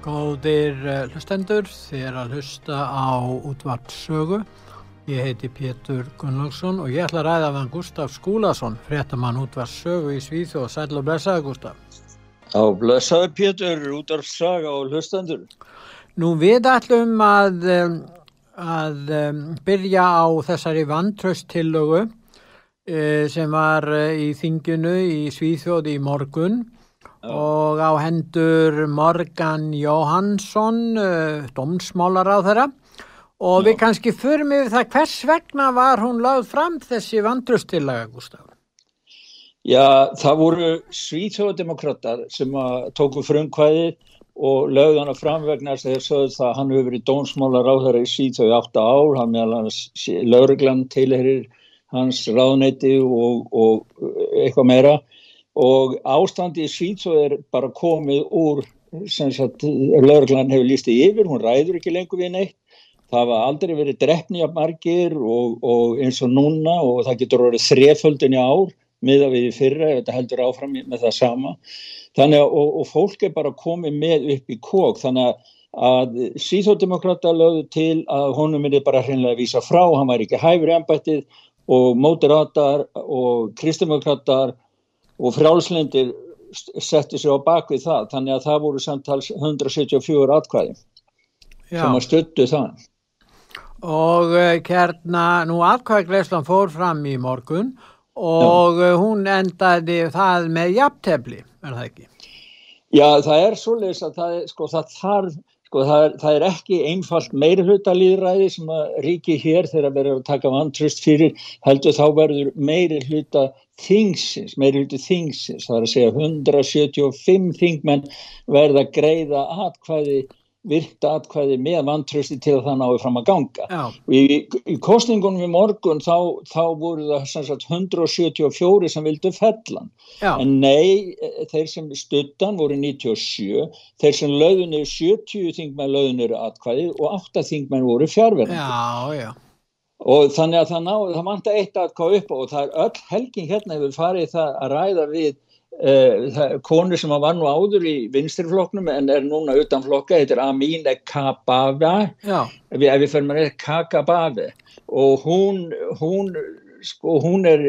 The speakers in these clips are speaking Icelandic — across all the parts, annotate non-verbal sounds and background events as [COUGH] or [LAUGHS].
Góðir eh, hlustendur, er að hlusta á útvartsögu. Ég heiti Pétur Gunnlaugsson og ég ætla að ræða með Gustaf Skúlason, fréttamann útvartsögu í Svíþjóð. Sæl og blessaði Gustaf. Já, blessaði Pétur, útvartsaga og hlustendur. Nú við ætlum að, að byrja á þessari vantraustillögu eh, sem var eh, í þinginu í Svíþjóð í morgun og á hendur Morgan Jóhansson, uh, domsmálar á þeirra og við kannski förum yfir það hvers vegna var hún lagð fram þessi vandrustillaga, Gustaf? Já, það voru svíþjóðdemokrater sem tóku frumkvæði og lögði hann að framvegna þess að hann hefur verið dónsmálar á þeirra í Svíþjóði átta ár, hann meðal hans lauruglan tilherir hans ráðneiti og, og eitthvað meira og ástandi í Svíðsóð er bara komið úr sem sagt, lauruglan hefur lístið yfir, hún ræður ekki lengur við neitt. Það var aldrei verið drefni af margir og, og eins og núna og það getur orðið þreföldin í ár miða við í fyrra, þetta heldur áfram með það sama. Þannig að og, og fólk er bara komið með upp í kók þannig að að síþórdemokrata lögðu til að honum er bara hreinlega að vísa frá, hann var ekki hæfur í ennbættið og mótiratar og kristdemokratar og frjálslindir setti sér á bakvið það þannig að það voru samtals 174 atkvæði Já. sem að stuttu það og uh, hérna nú atkvæðgleislan fór fram í morgun og Já. hún endaði það með jafntefni, er það ekki? Já, það er svolítið að það, sko, það þarf Sko það er, það er ekki hluta líðræði sem að ríki hér þegar verður að taka vantröst fyrir heldur þá verður meiri hluta þingsins, meiri hluti þingsins, það er að segja 175 þingmenn verða greiða atkvæði virta atkvæði með vantrösti til að það náðu fram að ganga. Í, í kostningunum í morgun þá, þá voru það sagt, 174 sem vildu fellan. Já. En nei, þeir sem stuttan voru 97, þeir sem löðunir 70 þingmenn löðunir atkvæði og 8 þingmenn voru fjárverðandi. Já, já. Og þannig að það náðu, það manta eitt atkvæði upp og það er öll helgin hérna hefur farið það að ræða við konu sem var nú áður í vinstirflokknum en er núna utan flokka, þetta er Amine Kabave ef við fyrir með þetta Kakabave og hún, hún sko hún er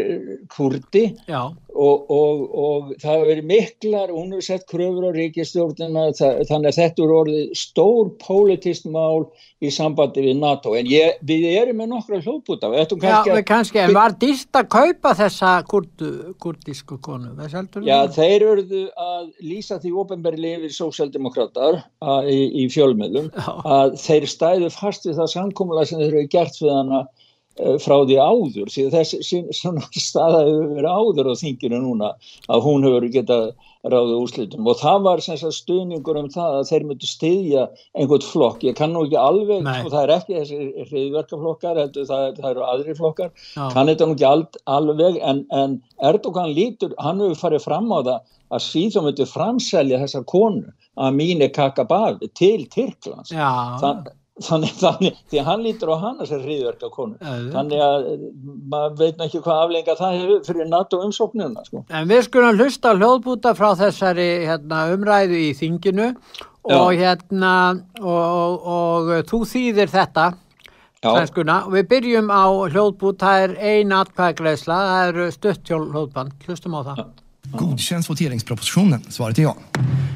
kurdi og, og, og það hefur verið miklar, hún hefur sett kröfur á ríkistjórnina þannig að þetta er orðið stór politist mál í sambandi við NATO. En ég, við erum með nokkra hljóðbúta Já, við kannski, en var dýst að kaupa þessa kurdu, kurdísku konu? Já, þeir eruðu að lýsa því ofinberli yfir sósjaldemokrater í, í fjölmjölum að þeir stæðu fast við það samkómulega sem þeir eru gert við hana Eh, frá því áður, síðan þessi svona [LAUGHS] staða hefur verið áður á þinginu núna að hún hefur getað ráðið úrslitum. Og það var stuðningur um það að þeir myndu stiðja einhvern flokk, ég kann nú ekki alveg og sko, það er ekki þessi hriðverkaflokkar heldur það, það eru aðri flokkar. Já. kann þetta nú ekki al, alveg en, en Erdogan lítur, hann hefur farið fram á það að síðan myndu framselja þessar konu að mínu kakabafi til Tyrklands. Þannig Þannig, þannig, því að hann lítur á hana sem hriðverka konu, þannig að maður veit ekki hvað aflenga það hefur fyrir NATO umsóknuna sko. En við skulum hlusta hljóðbúta frá þessari hérna, umræðu í þinginu. Og Já. hérna og, og, og þú þýðir þetta svenskuna og við byrjum á hljóðbút, það er ein atkvæðgreisla, það er stutt hljóðband, hlustum á það. Godkänns voteringspropositionen, svaret är ja.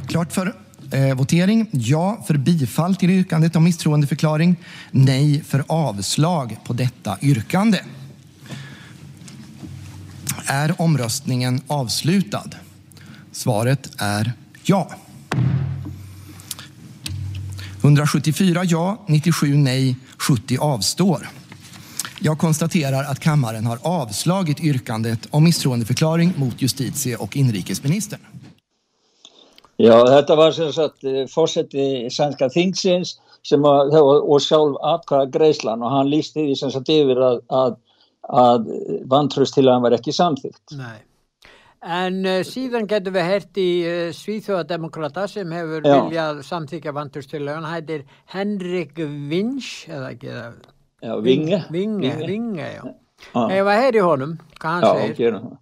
Klart för Eh, votering. Ja för bifall till yrkandet om misstroendeförklaring. Nej för avslag på detta yrkande. Är omröstningen avslutad? Svaret är ja. 174 ja, 97 nej, 70 avstår. Jag konstaterar att kammaren har avslagit yrkandet om misstroendeförklaring mot justitie och inrikesministern. Já, þetta var sem sagt eh, fósetti sænska þingsins að, og sjálf atkvæða Greislan og hann lísti því sem sagt yfir að, að, að vantrust til að hann var ekki samþýtt. Nei. En uh, síðan getur við hert í uh, Svíþjóðademokrata sem hefur Já. viljað samþykja vantrust til að hann hættir Henrik Vinch eða ekki það? Já, Vinge. Vinge, Vinge, já. Ef að heyri honum, hvað hann Já, segir. Já, það.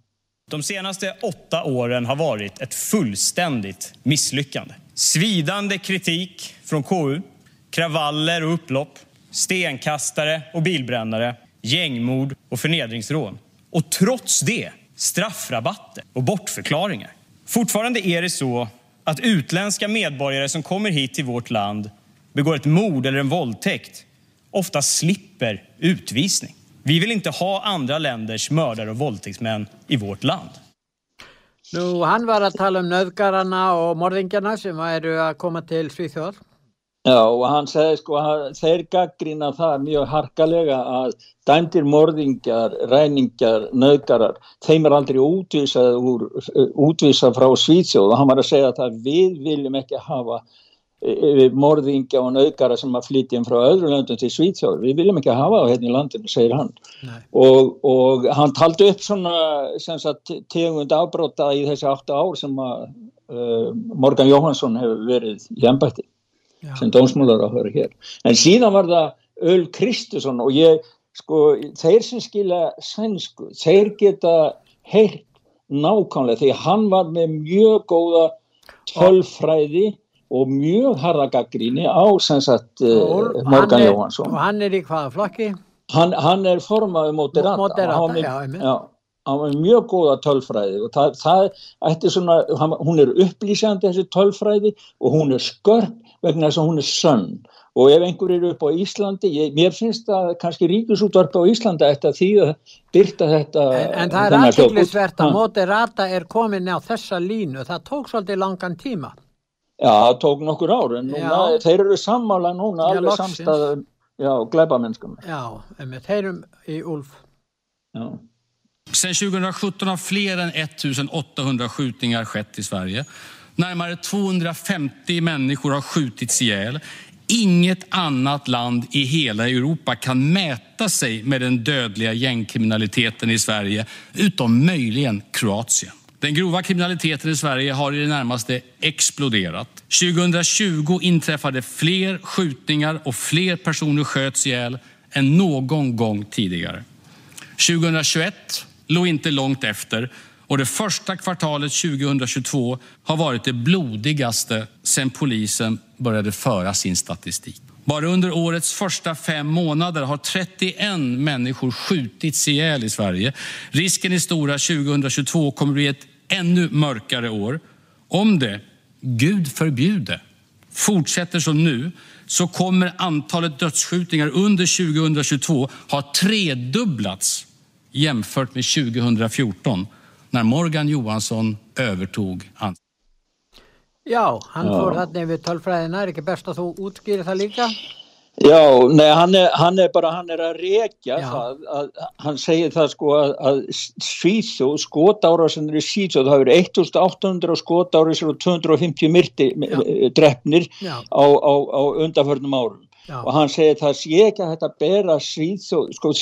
De senaste åtta åren har varit ett fullständigt misslyckande. Svidande kritik från KU, kravaller och upplopp, stenkastare och bilbrännare, gängmord och förnedringsrån. Och trots det straffrabatter och bortförklaringar. Fortfarande är det så att utländska medborgare som kommer hit till vårt land begår ett mord eller en våldtäkt ofta slipper utvisning. Vi vill inte ha andra länders mördare och våldtäktsmän i vårt land. Nú, hann var að tala um nöðgarana og morðingarna sem eru að koma til Svíþjóð. Já, og hann segi sko að þeir gaggrína það mjög harkalega að dæmdir morðingar, ræningar, nöðgarar, þeim er aldrei útvísað, úr, útvísað frá Svíþjóð og hann var að segja að við viljum ekki hafa morðingja og naukara sem að flytja inn frá öðru löndum til Svíþjóður. Við viljum ekki hafa það hérna í landinu, segir hann. Og, og hann taldi upp svona sagt, tegund afbróta í þessi 8 ár sem að uh, Morgan Jóhansson hefur verið í ennbætti sem dómsmúlar að höra hér. En síðan var það Öl Kristusson og ég, sko, þeir sem skilja sænsku, þeir geta heilt nákvæmlega því hann var með mjög góða tölfræði og mjög harða gaggríni á sagt, uh, Morgan er, Jóhansson og hann er í hvaða flokki? Hann, hann er formaði moderata, moderata hann, já, já, hann var mjög góða tölfræði og það, það svona, hann, hún er upplýsandi þessi tölfræði og hún er skörp vegna þess að hún er sönn. Og ef einhver eru upp á Íslandi ég, mér finnst að kannski ríkusútvarp á Íslanda eftir því að byrta þetta en, en það er aðkillisvert að moderata er komin á þessa línu. Það tók svolítið langan tíma Já, það tók nokkur ár en núna, þeir eru sammála núna já, alveg samstæðum já, glæbamennskum. Já, en þeir eru í Ulf. Ja. Sen 2017 har fler än 1800 skjutningar skett i Sverige. Närmare 250 människor har skjutits ihjäl. Inget annat land i hela Europa kan mäta sig med den dödliga gängkriminaliteten i Sverige, utom möjligen Kroatien. Den grova kriminaliteten i Sverige har i det närmaste exploderat. 2020 inträffade fler skjutningar och fler personer sköts ihjäl än någon gång tidigare. 2021 låg inte långt efter och det första kvartalet 2022 har varit det blodigaste sedan polisen började föra sin statistik. Bara under årets första fem månader har 31 människor skjutits ihjäl i Sverige. Risken är stor att 2022 kommer bli ett ännu mörkare år. Om det, Gud förbjude, fortsätter som nu så kommer antalet dödsskjutningar under 2022 ha tredubblats jämfört med 2014 när Morgan Johansson övertog ansvaret. Já, hann ja. fór þarna yfir tölfræðina, er ekki best að þú útskýri það líka? Já, nei, hann er, hann er bara, hann er að rekja Já. það, að, hann segir það sko að, að Svíþjóð, skotára sem eru Svíþjóð, það eru 1800 skotára sem eru 250 myrti drefnir á, á, á undarförnum árum. Já. og hann segir það sé ekki að þetta bera síþó sko,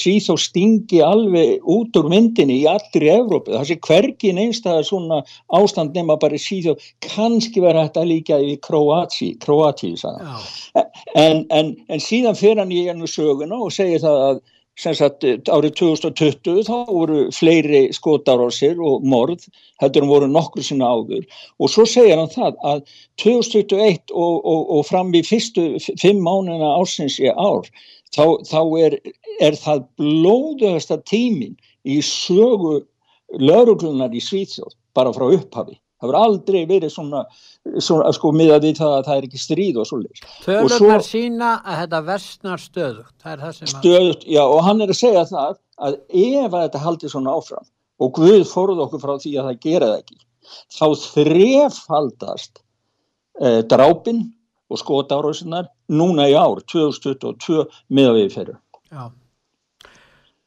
stingi alveg út úr myndinni í allir í Evrópu, það sé hvergin einstæða svona ástand nema bara síþó kannski vera þetta líka í Kroati, Kroati en, en, en síðan fyrir hann í ennu söguna og segir það að Sagt, árið 2020 þá voru fleiri skótarósir og morð heldur en voru nokkur sinna áður. Og svo segir hann það að 2021 og, og, og fram í fyrstu fimm mánuna ársins í ár þá, þá er, er það blóðugasta tímin í sögu lauruglunar í Svíðsjóð bara frá upphafi það verður aldrei verið svona, svona sko miðað við það að það er ekki stríð og svolítið. Tölurnar sína að þetta versnar stöðugt. Stöðugt, já og hann er að segja það að ef að þetta haldi svona áfram og Guð fóruð okkur frá því að það gera það ekki, þá þrefaldast eh, drápin og skotárausinnar núna í ár 2022 miðað við fyrir. Já.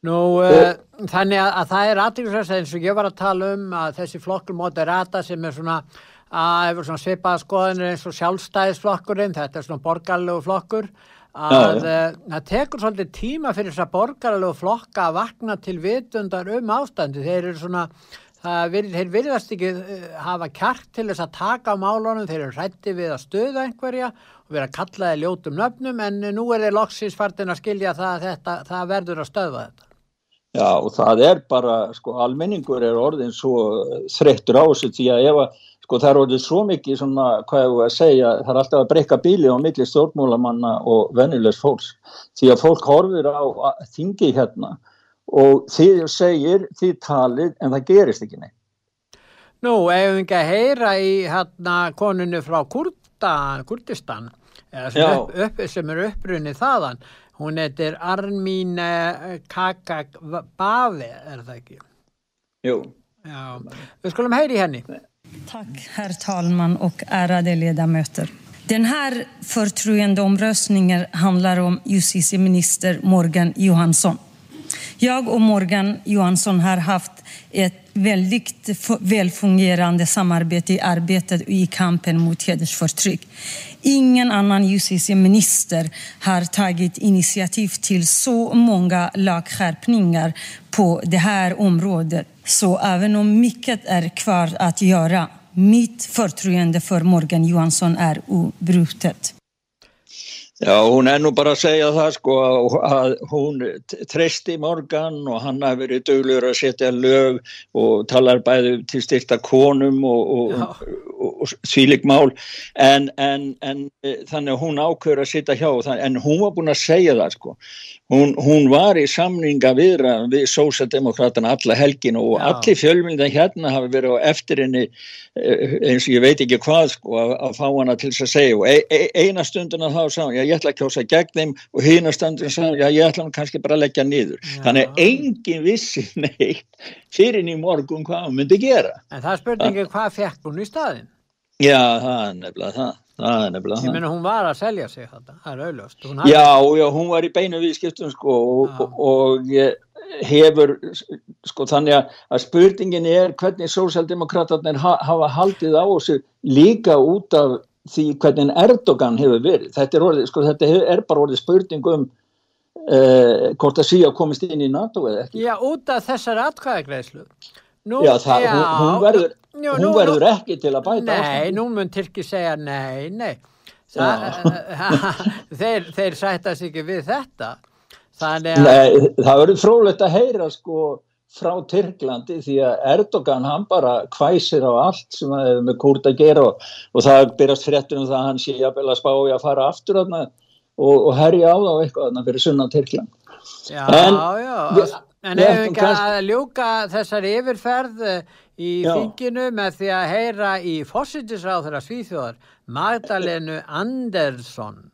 Nú, uh, þannig að, að það er aðtíðsvæmst eins og ég var að tala um að þessi flokkur moderata sem er svona að hefur svona svipaða skoðinir eins og sjálfstæðisflokkurinn, þetta er svona borgarlegu flokkur, að það uh, tekur svolítið tíma fyrir þess að borgarlegu flokka að vakna til vitundar um ástandi. Þeir eru svona, vir, þeir virðast ekki uh, hafa kjark til þess að taka á málunum, þeir eru hrætti við að stöða einhverja og vera kallaði ljótum nöfnum en nú er þeir loksins fartin að skilja það að þetta, það verður að stöða þetta. Já og það er bara, sko, almenningur er orðin svo þreyttur á þessu því að ef að, sko, það er orðin svo mikið svona, hvað ég voru að segja, það er alltaf að breyka bíli á milli stjórnmúlamanna og vennilegs fólks. Því að fólk horfir á þingi hérna og þið segir, þið talir en það gerist ekki neitt. Nú, ef við ekki að heyra í hérna koninu frá Kurdan, Kurdistan, sem, upp, upp, sem er upprunnið þaðan, Hún heitir Armin Kakabave, er það ekki? Jo. Ja. Vi skulum hejra henni. Tack, herr talman och ärade ledamöter. Den här förtroendeomröstningen handlar om justitieminister Morgan Johansson. Jag och Morgan Johansson har haft ett väldigt välfungerande samarbete i arbetet och i kampen mot hedersförtryck. Ingen annan justitieminister har tagit initiativ till så många lagskärpningar på det här området. Så även om mycket är kvar att göra, mitt förtroende för Morgan Johansson är obrutet. Já, hún er nú bara að segja það sko að hún treysti Morgan og hann hafi verið döglur að setja lög og talar bæði til styrta konum og, og, og, og svílik mál. En, en, en e, þannig að hún ákveður að setja hjá en hún var búin að segja það sko Hún, hún var í samninga viðra við sósademokratana alla helgin og Já. allir fjölmyndan hérna hafi verið á eftir henni eh, eins og ég veit ekki hvað sko að, að fá hana til þess að segja og e, e, eina stunduna þá sá ég ætla að kjósa gegn þeim og hýna stunduna sá ég ætla hann kannski bara að leggja nýður. Þannig að engin vissi [LAUGHS] neitt fyrir í morgun hvað hann myndi gera. En það spurningi hvað fekk hún í staðin? Já, það er nefnilega það. Það er nefnilega það. Ég menna hún var að selja sig þetta, það er auðlust. Hafði... Já, já, hún var í beinu viðskiptum sko og, og, og hefur, sko þannig að spurningin er hvernig sósaldemokraterna hafa haldið á þessu líka út af því hvernig Erdogan hefur verið. Þetta er, orðið, sko, þetta er bara orðið spurning um eh, hvort að síðan komist inn í NATO eða ekki. Já, út af þessar atkvæðagreislu. Já, það, já, hún, hún verður Jú, hún nú, verður nú, ekki til að bæta Nei, ástæðan. nú mun Tyrki segja nei, nei. [LAUGHS] Þeir, þeir sættast ekki við þetta. Nei, það verður frólægt að heyra sko frá Tyrklandi því að Erdogan hann bara hvæsir á allt sem það hefur með kúrt að gera og, og það byrjast fréttunum það að hann sé að spái að fara aftur og, og herja á það eitthvað fyrir sunnan Tyrkland. Já, en, já, við, en ef við ekki að ljúka þessari yfirferð í þinginu með því að heyra i fósittisráðara Svíþjóðar Magdalenu Andersson.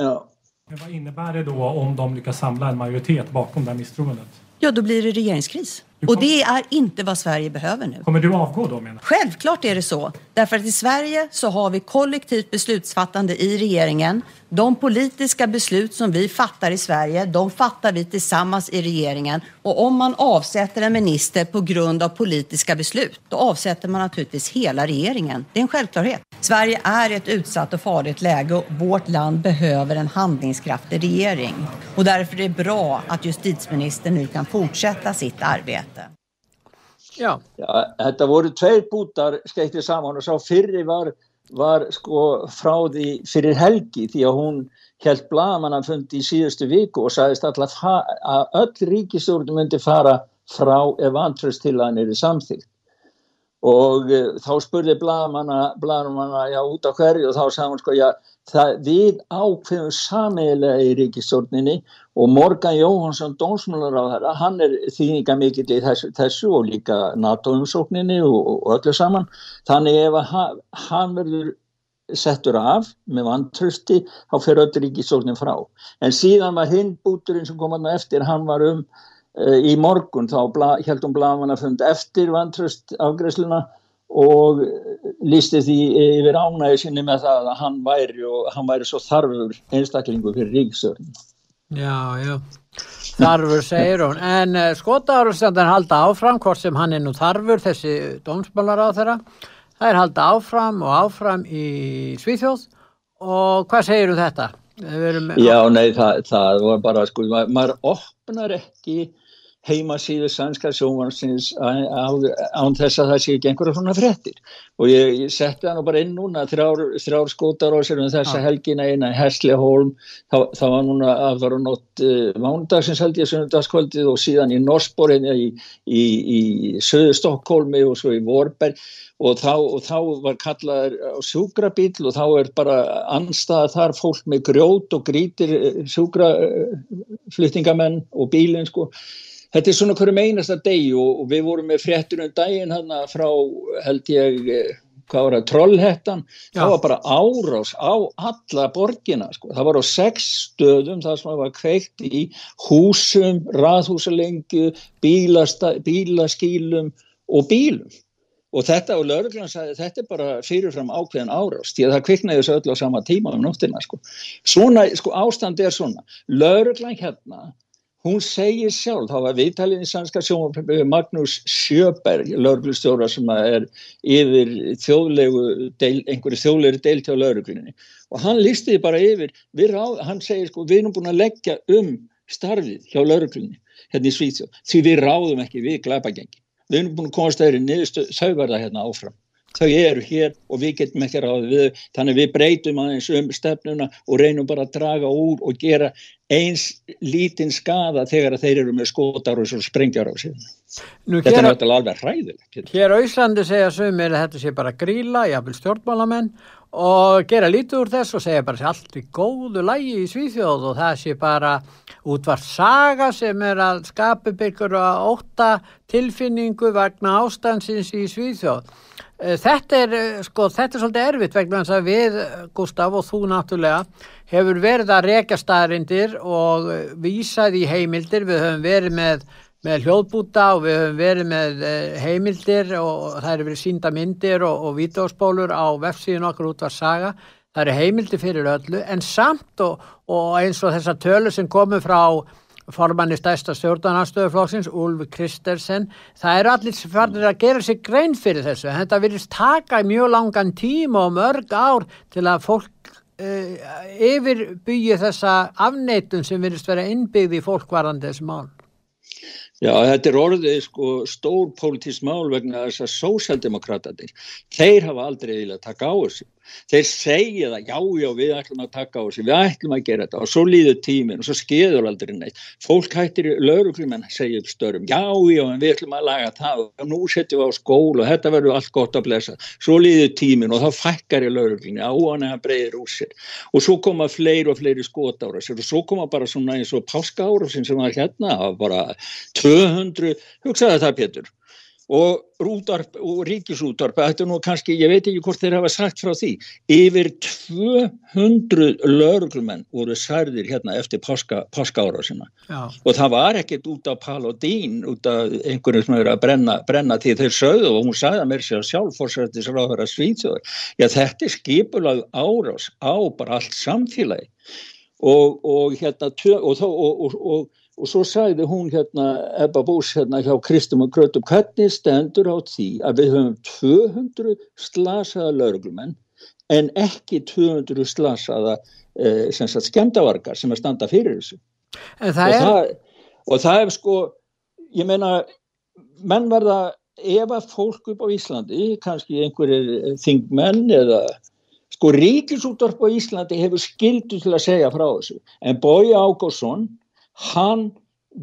Ja. Men vad innebär det då om de lyckas samla en majoritet bakom det här misstroendet? ja då blir det regeringskris. Och det är inte vad Sverige behöver nu. Kommer du avgå då menar Självklart är det så. Därför att i Sverige så har vi kollektivt beslutsfattande i regeringen. De politiska beslut som vi fattar i Sverige, de fattar vi tillsammans i regeringen. Och om man avsätter en minister på grund av politiska beslut, då avsätter man naturligtvis hela regeringen. Det är en självklarhet. Sverige är i ett utsatt och farligt läge och vårt land behöver en handlingskraftig regering. Och därför är det bra att justitieministern nu kan fortsätta sitt arbete. Já. Já, þetta voru tveir bútar skeittið saman og sá fyrri var, var sko frá því fyrir helgi því að hún held blagamann fundi í síðustu viku og sagðist alltaf að öll ríkistjórnum myndi fara frá ef vantröst til að hann eru samþygt og uh, þá spurði blagamanna já út á hverju og þá sagði hann sko já það, við ákveðum samiðilega í ríkistjórninni og Morgan Jóhansson dónsmjölar á þeirra, hann er þýninga mikill í þessu, þessu og líka NATO-umsókninni og, og öllu saman. Þannig ef hann, hann verður settur af með vantrösti þá fer öll ríkistjórnin frá. En síðan var hinn búturinn sem kom að eftir, hann var um í morgun þá bla, heldum blagamanna fund eftir vantröst afgresluna og lísti því yfir ánægi sinni með það að hann væri og hann væri svo þarfur einstaklingu fyrir ríksörn Já, já, þarfur segir hún. En uh, skotaðurstjöndan halda áfram hvort sem hann er nú þarfur þessi dómsmálar á þeirra það er halda áfram og áfram í Svíþjóð. Og hvað segir þú þetta? Já, nei, það, það var bara sko, maður opnar ekki heimasíðu sænska sjónvarsins án þess að það sé ekki einhverja svona frettir og ég, ég setti það nú bara inn núna þrjár, þrjár skótar á sér um þessa ja. helgina eina í Heslihólm það, það var núna að vera nótt uh, mándagsins held ég sunnudagskvöldið og síðan í Norsborinn í, í, í söðu Stokkólmi og svo í Vorberg. Og þá, og þá var kallaður á sjúkrabíl og þá er bara anstað þar fólk með grjót og grítir eh, sjúkrafluttingamenn og bílinn sko þetta er svona hverjum einasta deg og, og við vorum með fréttunum daginn hann frá held ég eh, hvað var það, trollhettan það var bara árás á alla borgina sko, það var á sex stöðum það sem var kveikt í húsum, raðhúsalengu bílaskílum og bílum. Og þetta og lauruglan sagði þetta er bara fyrirfram ákveðin árast því að það kviknaði þessu öllu á sama tíma um nóttina sko. Svona, sko ástand er svona. Lauruglan hérna hún segir sjálf, þá var viðtalið í sannska sjónvarpöfu Magnús Sjöberg, lauruglustjóra sem er yfir þjóðlegu, deil, einhverju þjóðlegu deilt hjá lauruglinni og hann listiði bara yfir, ráð, hann segir sko við erum búin að leggja um starfið hjá lauruglinni hérna í Svíþjóð, því við ráðum ekki við glæpagengi, við erum búin að komast þeirri niður þauverða hérna áfram þau eru hér og við getum ekki ráðið við þannig við breytum aðeins um stefnuna og reynum bara að draga úr og gera eins lítinn skada þegar þeir eru með skotar og sprengjar á sig þetta er náttúrulega alveg hræðilegt Hér á Íslandi segja sögumir að þetta sé bara gríla, jáfnvel stjórnmálamenn og gera lítið úr þess og segja bara allt í góðu lægi í Svíþjóð og það sé bara útvart saga sem er að skapa byggur að óta tilfinningu vegna ástansins í Svíþjóð þetta er, eh, sko, þetta er svolítið erfitt vegna þess að við, Gustaf og þú náttúrulega, hefur verið að reka staðrindir og eh, vísað í heimildir, við höfum verið með, með hljóðbúta og við höfum verið með heimildir og það eru verið sínda myndir og, og vídeospólur á vefsíðun okkur út var saga, það eru heimildir fyrir öllu en samt og, og eins og þessa tölu sem komu frá formanni stæsta stjórnarnastöðuflokksins, Úlf Kristersen, það eru allir farnir að gera sig grein fyrir þessu. Þetta virðist taka mjög langan tíma og mörg ár til að fólk uh, yfirbyggi þessa afneitun sem virðist vera innbyggði í fólkvarandi þessu mál. Já, þetta er orðið sko stór pólitísk mál vegna þess að sósjaldemokratatir, þeir hafa aldrei vilja taka á þessu þeir segja það, já, já, við ætlum að taka á þessu, við ætlum að gera þetta og svo líður tímin og svo skeður aldrei neitt. Fólk hættir í lauruglumenn segja upp störum, já, já, en við ætlum að laga það og nú setjum við á skóla og þetta verður allt gott að blessa, svo líður tímin og þá fækkar í lauruglunni, áan eða breyðir úr sér. Og svo koma fleiri og fleiri skotára sér og svo koma bara svona eins og páska ára sem var hérna, bara 200, hugsaði það Pétur og rútarp og ríkisútarp, þetta er nú kannski, ég veit ekki hvort þeir hafa sagt frá því, yfir 200 lauruglumenn voru særðir hérna eftir páska, páska ára sinna Já. og það var ekkert út af Palodín, út af einhverju sem hefur að brenna, brenna því þeir sögðu og hún sagði að mér sér sjálfforsættis ráðara svíþjóður, já þetta er skipulag árás á bara allt samfélagi og, og hérna og, og, og svo sagði hún hérna Ebba Bús hérna hjá Kristum og Grötum hvernig stendur á því að við höfum 200 slasaða lauruglumenn en ekki 200 slasaða eh, skemdavarkar sem að standa fyrir þessu? Og er... það, og það er sko ég meina menn verða ef að fólk upp á Íslandi kannski einhverjir þingmenn eða sko ríkisúttorp á Íslandi hefur skildu til að segja frá þessu. En Bói Ágúrsson hann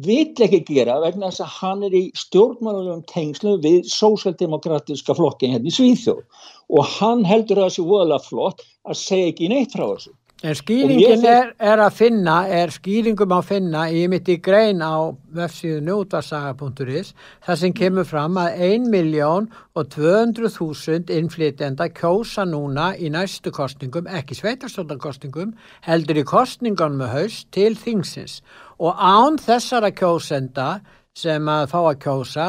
vill ekki gera vegna þess að hann er í stjórnmannulegum tengslu við sósaldemokratiska flokkin hérna í Svíþjóð og hann heldur að það sé voðalega flott að segja ekki neitt frá þessu. En skýringin er, er að finna, er skýringum að finna í mitt í grein á vefsíðu njótasaga.is þar sem kemur fram að 1 miljón og 200.000 innflytenda kjósa núna í næstu kostningum, ekki sveitarstofnarkostningum, heldur í kostningunum með haust til þingsins og án þessara kjósenda sem að fá að kjósa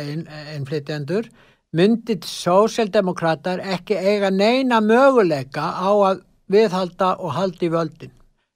innflytjendur myndið sósjaldemokrater ekki eiga neina möguleika á að viðhalda og haldi völdin.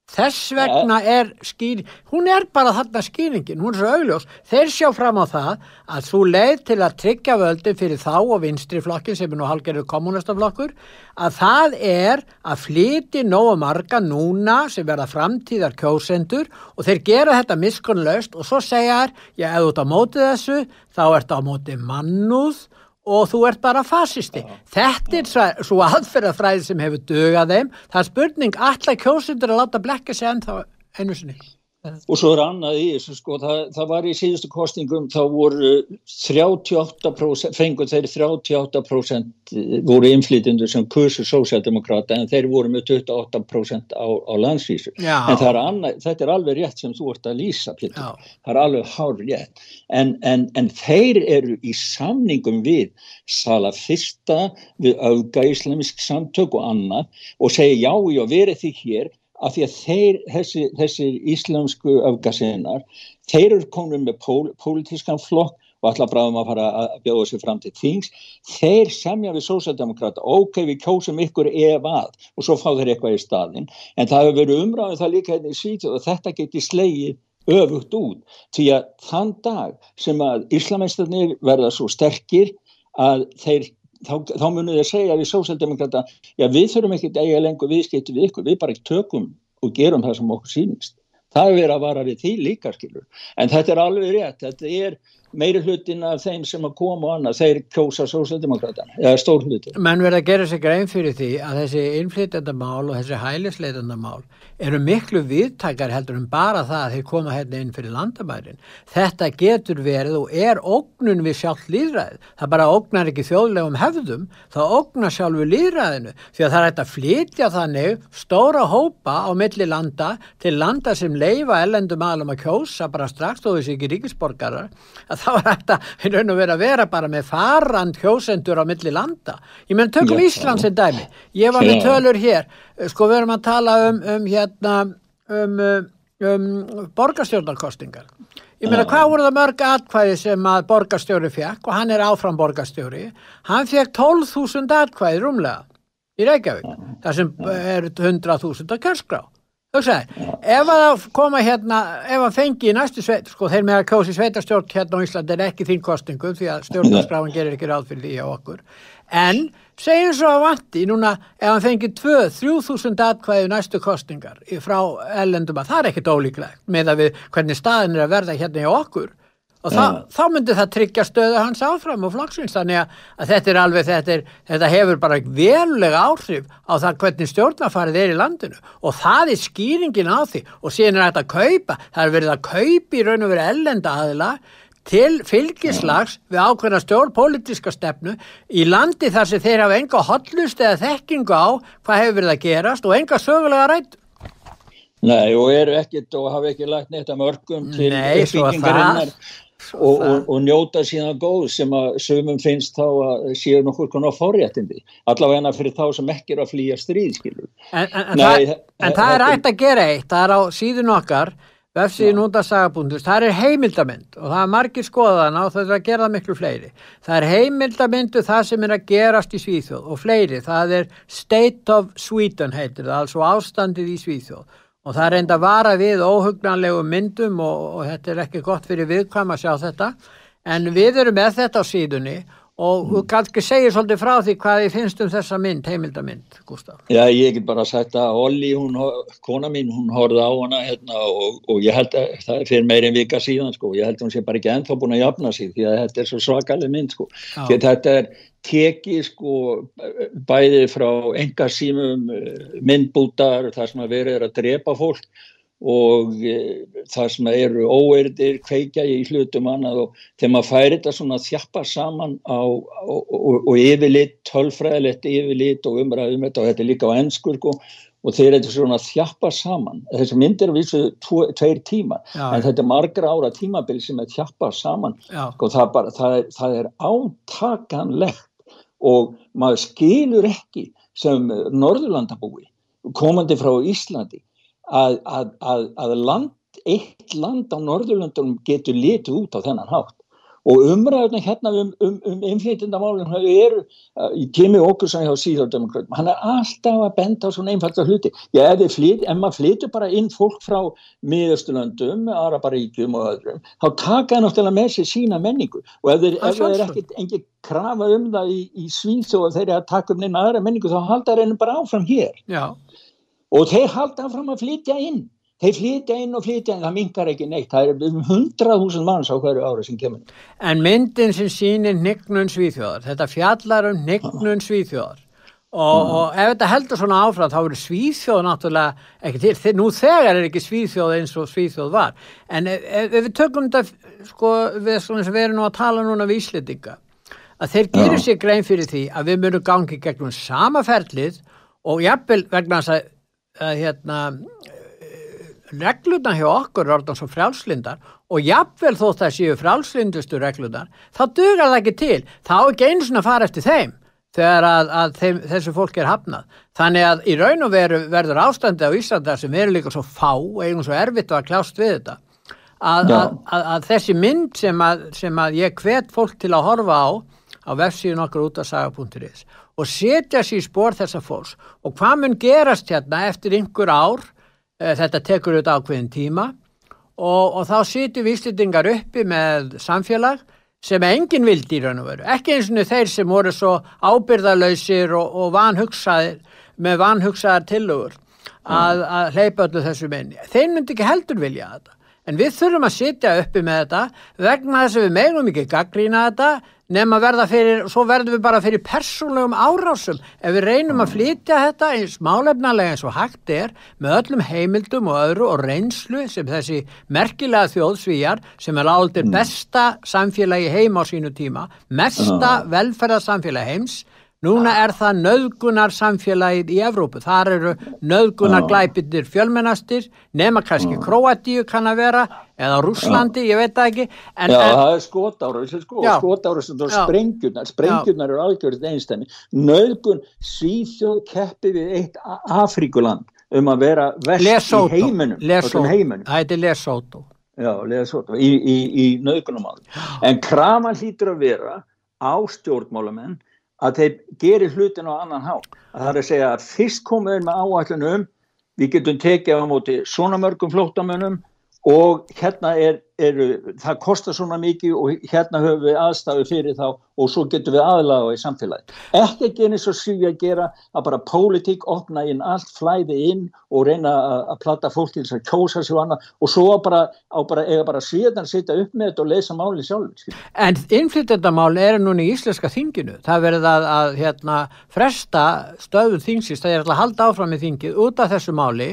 Þess vegna er skýring, hún er bara þarna skýringin, hún er svo augljós, þeir sjá fram á það að þú leið til að tryggja völdin fyrir þá og vinstri flokkin sem er nú halgerðu kommunistaflokkur, að það er að flyti nógu marga núna sem verða framtíðar kjósendur og þeir gera þetta miskunlaust og svo segja þær, ef þú ert á mótið þessu, þá ert á mótið mannúð og þú ert bara fasisti. Já, Þetta er já. svo aðferðafræði sem hefur dögað þeim. Það er spurning, allar kjósundur að láta blekka sig ennþá einu sinni. Og svo er annað í þessu sko, það, það var í síðustu kostingum, þá voru 38%, fengur þeir 38% voru inflytjendur sem kursu sósjaldemokrata en þeir voru með 28% á, á landsvísu. Já. En er annað, þetta er alveg rétt sem þú ert að lýsa, Pétur. Það er alveg hár rétt. En, en, en þeir eru í samningum við salafista, við auga íslamisk samtök og annað og segja já, já, verið því hér af því að þeir, þessi, þessi íslensku öfgasinnar, þeir eru komin með pól, pólitískan flokk og allar bráðum að fara að bjóða sér fram til þings, þeir semja við sósaldemokrata, ok, við kjósum ykkur ef að, og svo fá þeir eitthvað í staðin, en það hefur verið umræðið það líka hérna í sítið og þetta geti slegið öfugt út, því að þann dag sem að Íslameinstarnir verða svo sterkir að þeir þá, þá munum þið segja við sósaldemokrata já við þurfum ekki að eiga lengur viðskipti við ykkur, við bara tökum og gerum það sem okkur sínist. Það er verið að vara við því líka skilur. En þetta er alveg rétt, þetta er meiri hlutin af þeim sem að koma og annað, þeir kjósa sósaldemokratan, eða stór hlutin. Menn verða að gera sig grein fyrir því að þessi innflytjandamál og þessi hælisleitandamál eru miklu viðtakar heldur en bara það að þeir koma hérna inn fyrir landamærin. Þetta getur verið og er ógnun við sjálf líðræð. Það bara ógnar ekki þjóðlegum hefðum, það ógnar sjálfu líðræðinu því að það er að flytja þannig stóra hópa á milli landa til landa sem leifa ellendum aðlum að kjósa bara strax þó þessi ekki ríkisborgarar að [LAUGHS] þá er þetta að vera, bara með farand kjósendur á milli landa. Ég menn tökum Íslands en dæmi. Ég var með tölur hér. Sko við erum að tala um, um hérna um, um borgarstjórnarkostingar ég meina hvað voru það mörg atkvæði sem að borgarstjóri fekk og hann er áfram borgarstjóri? Hann fekk 12.000 atkvæði rúmlega í Reykjavík það sem er 100.000 á kjörskrá Hugsaði, ef að koma hérna, ef að fengi í næstu sveit, sko þeir með að kjósi sveitarstjórn hérna á Íslandi er ekki þín kostingu því að stjórnarskráin gerir ekki ráð fyrir því á okkur, en segjum svo að vanti núna ef hann fengi 2-3.000 atkvæði næstu kostingar frá ellendum að það er ekkit ólíklegt með að við hvernig staðin er að verða hérna í okkur og það, ja. þá myndir það tryggja stöðu hans áfram og flokksvins þannig að, að þetta er alveg þetta, er, þetta hefur bara verulega áhrif á það hvernig stjórnafarið er í landinu og það er skýringin á því og síðan er þetta að kaupa það er verið að kaupa í raun og verið ellenda aðila til fylgislags við ákveðna stjórn pólitíska stefnu í landi þar sem þeir hafa enga hotlust eða þekkingu á hvað hefur verið að gerast og enga sögulega rætt. Nei og eru ekkit og hafa ekki lagt neitt að mörgum til uppbyggingarinnar og, og, og njóta síðan góð sem að sögum finnst þá að séu nokkur konar forréttindi. Allavega fyrir þá sem ekki er að flýja stríð skilur. En, en, en, það, en það er ætti að gera eitt, það er á síðun okkar vefsíðin út af sagabúndust, það er heimildamind og það er margir skoðana og það er að gera það miklu fleiri. Það er heimildamindu það sem er að gerast í Svíþjóð og fleiri, það er State of Sweden heitir það, altså ástandið í Svíþjóð og það enda að vara við óhugnanlegu myndum og, og þetta er ekki gott fyrir viðkvæm að sjá þetta. En við erum með þetta á síðunni og þú kannski segir svolítið frá því hvað þið finnst um þessa mynd, heimildamind, Gustaf. Já, ég get bara sagt að Olli, hún, kona mín, hún horfði á hana hérna, og, og ég held að það er fyrir meirinn vika síðan, sko, ég held að hún sé bara ekki ennþá búin að jafna sig því að þetta er svo svakalig mynd, sko. Þetta er tekið, sko, bæði frá engasímum, myndbútar, það sem að verið er að drepa fólk og e, það sem eru óerdir kveikja í hlutum annað og þegar maður færi þetta svona þjappa saman á, á, og, og yfirlit, tölfræðilegt yfirlit og umræðum þetta og þetta er líka á ennskur sko, og þeir eru svona þjappa saman. Þessi myndir er vissu tveir tíma Já. en þetta er margra ára tímabil sem er þjappa saman. Sko, það, bara, það, er, það er átakanlegt og maður skilur ekki sem Norðurlandabúi komandi frá Íslandi að, að, að, að land, eitt land á Norðurlöndunum getur litið út á þennan hátt og umræðuna hérna um, um, um innflytjandamálun eru uh, í tími okkur sem hjá síðardemokrátum, hann er alltaf að benda á svona einfalda hluti. Já, ef, flyt, ef maður flytur bara inn fólk frá miðausturlöndum, Araparíkjum og öðrum, þá taka það náttúrulega með sér sína menningu og ef það er ekkert engi krafa um það í, í Svíþó og þeir eru að taka um neina aðra menningu, þá halda reynum bara áfram hér. Já og þeir halda fram að flytja inn. Þeir flytja inn og flytja inn, það mingar ekki neitt. Það er um hundrað húsund manns á hverju ára sem kemur. En myndin sem sýnir nignun svíþjóðar, þetta fjallar um nignun svíþjóðar. Og, og ef þetta heldur svona áfram þá eru svíþjóð náttúrulega ekki til, Þe, nú þegar er ekki svíþjóð eins og svíþjóð var, en ef, ef við tökum þetta, sko, við, svona, við erum nú að tala núna við Íslitinga að þeir gerir sér grein fyrir því að við munum gangi gegnum sama ferlið og jafnvel vegna þess að að hérna regluna hjá okkur er orðan svo frjálslindar og jafnvel þótt það séu frjálslindustu reglundar, þá dugar það ekki til. Þá ekki eins og fara eftir þeim þegar að, að þeim, þessu fólk er hafnað. Þannig að í raun og veru verður ástandi á Íslanda sem eru líka svo fá og eigum svo erfitt að kljást við þetta að, að, að þessi mynd sem, sem að ég hvet fólk til að horfa á á vefsíðun okkur út af saga.is og setja sér í spór þessa fólks. Og hvað mun gerast hérna eftir einhver ár, e, þetta tekur auðvitað ákveðin tíma. Og, og þá setjum við íslitingar uppi með samfélag sem enginn vildi í raun og veru, ekki eins og þeir sem voru svo ábyrðalöysir og, og vanhugsaðir með vanhugsaðar tillögur að, að hleypa öllu þessu menni. Þeir myndi ekki heldur vilja þetta. En við þurfum að sitja uppi með þetta vegna þess að við meginum ekki gaggrína þetta nefn að verða fyrir, svo verðum við bara fyrir persónlegum árásum ef við reynum að flytja þetta eins málefnalega eins og hægt er með öllum heimildum og öðru og reynslu sem þessi merkilega þjóðsvíjar sem er áldir mm. besta samfélagi heim á sínu tíma, mesta velferðarsamfélagi heims Núna er það nöðgunar samfélagið í Evrópu. Þar eru nöðgunar glæpindir fjölmennastir, nema kannski Kroatíu kann að vera, eða Rúslandi, ég veit það ekki. En, já, en, það er skotárus, sko, skotárus og sprengjurnar, sprengjurnar eru algjörðið einstæmi. Nöðgun svíþjóð keppi við eitt Afrikuland um að vera vest Lesotho, í heiminum. Það heitir Lesotho. Já, Lesotho, í, í, í nöðgunum á því. En krama hlýtur að vera á stjórnmálamenn að þeir gerir hlutin á annan há að það er að segja að fyrst komuður með áallunum við getum tekið á móti svona mörgum flótamönnum og hérna er, er, það kostar svona mikið og hérna höfum við aðstæðu fyrir þá og svo getum við aðlaga í samfélagi. Ekki ekki eins og síðan að gera að bara pólitík opna inn allt, flæði inn og reyna að platta fólk til þess að kjósa sér og annað og svo bara, bara eiga bara síðan að setja upp með þetta og lesa máli sjálf. En innflytjandamál er núna í Íslenska þinginu. Það verður að, að hérna, fresta stöðun þingsist, það er að halda áfram í þingið út af þessu máli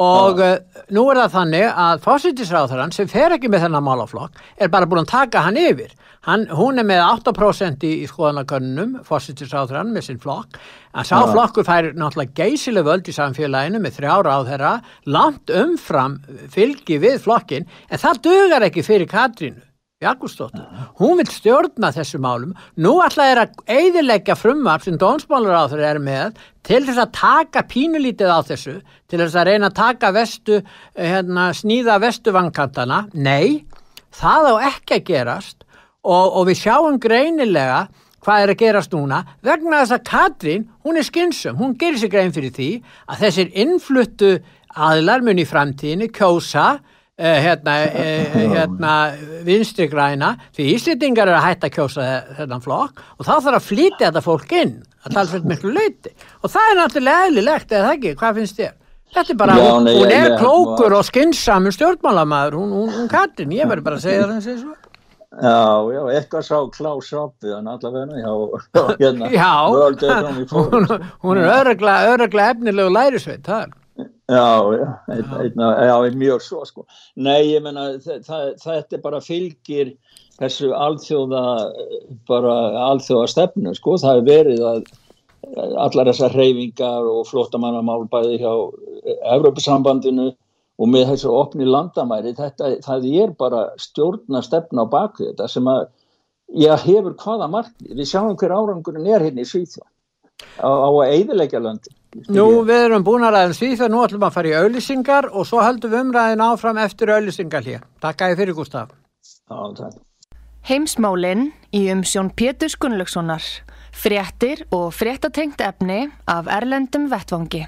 og ja. uh, nú er það þannig að fósittisráþarann sem fer ekki með þennan málaflokk er bara búin að taka hann yfir hann, hún er með 8% í, í skoðanakönnum fósittisráþarann með sinn flokk að sá ja. flokkur fær náttúrulega geysileg völd í samfélaginu með þrjára á þeirra langt umfram fylgi við flokkin en það dögar ekki fyrir Katrínu Jakobsdóttur, hún vil stjórna þessu málum, nú ætla þeir að eidilegja frumvarp sem dónsmálur á þeir eru með til þess að taka pínulítið á þessu, til þess að reyna að taka vestu, eh, hérna, sníða vestu vankantana, nei það á ekki að gerast og, og við sjáum greinilega hvað er að gerast núna vegna þess að Katrín, hún er skynsum, hún gerir sig grein fyrir því að þessir innfluttu aðlar mun í framtíðinu kjósa hérna, uh, hérna vinstri græna því Íslitingar eru að hætta að kjósa þennan flokk og þá þarf að flýta þetta fólk inn að tala fyrir miklu leiti og það er náttúrulega eðlilegt eða ekki, hvað finnst þér? Þetta er bara, Já, hún, nei, hún er ég, klókur ég, og skynnsamur stjórnmálamæður hún, hún, hún Katrin, ég verður bara að segja það eins og svo Já, já, eitthvað sá Klaus Rappi hann allavega já, [LAUGHS] hérna, já. [LAUGHS] Hún er öruglega efnilegu lærisveit það er Já, já, einna, já, mjög svo sko. Nei, ég menna þetta bara fylgir þessu alþjóða bara alþjóða stefnu sko, það er verið að allar þessar hreyfingar og flottamannamál bæði hjá Evrópusambandinu og með þessu opni landamæri, þetta, það er bara stjórna stefna á bakvið þetta sem að, já, hefur hvaða markið, við sjáum hver árangurinn er hérna í Svíþjóð á, á að eidilegja löndin Nú við erum búin að ræðum svíþa, nú ætlum að fara í auðlýsingar og svo höldum við umræðin áfram eftir auðlýsingar hér. Takk að þið fyrir Gustaf. Já, takk. Heimsmálinn í umsjón Pétur Gunnlaugssonar. Fréttir og fréttatengt efni af Erlendum Vettvangi.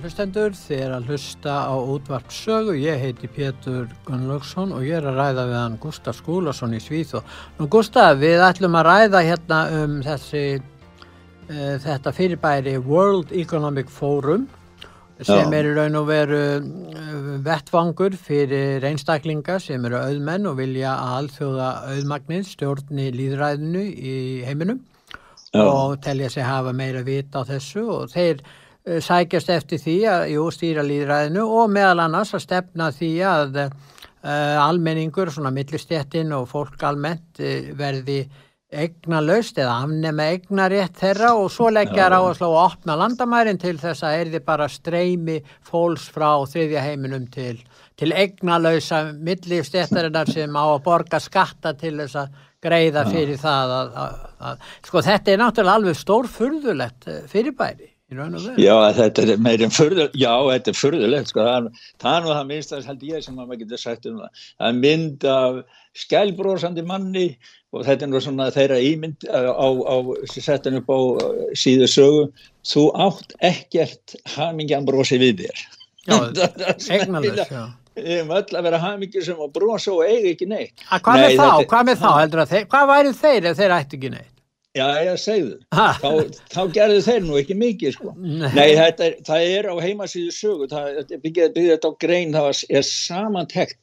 Hlustendur, þið er að hlusta á útvart sögu, ég heiti Pétur Gunnlaugsson og ég er að ræða við hann Gustaf Skúlason í Svíþó. Nú Gustaf, við ætlum að ræða hérna um þessi, uh, þetta fyrirbæri World Economic Forum sem er í raun og veru uh, vettvangur fyrir einstaklinga sem eru auðmenn og vilja að alþjóða auðmagnir stjórni líðræðinu í heiminum Já. og telja sig hafa meira vita á þessu og þeir Eh, sækjast eftir því að jú, stýra líðræðinu og meðal annars að stefna því að uh, almenningur, svona millistjettin og fólk almennt uh, verði egna laust eða afnema egna rétt þeirra og svo leggjar á að slá að opna landamærin til þess að er þið bara streymi fólks frá þriðja heiminum til, til egna lausa millistjettarinnar sem á að borga skatta til þess að greiða fyrir það að, að, að, sko þetta er náttúrulega alveg stórfurðulegt fyrirbæri Já, þetta er meirinn fyrðulegt, já, þetta er fyrðulegt, sko, það, það er nú það minnst að held ég sem að maður getur sagt um það. Það er mynd af skælbrósandi manni og þetta er nú svona þeirra ímynd á, á, á setjan upp á síðu sögu, þú átt ekkert hamingjan brosi við þér. Já, [LAUGHS] eignalus, já. Við erum öll að vera hamingir sem að brosa og eiga ekki neitt. Að hvað Nei, með þá, þetta, hvað með þá, þeir, hvað væri þeir ef þeir ætti ekki neitt? Já, ég segðu, þá, þá gerðu þeir nú ekki mikið sko. Nei, Nei þetta er, það er á heimasíðu sögu, það byggjaði þetta á grein, það er samantekt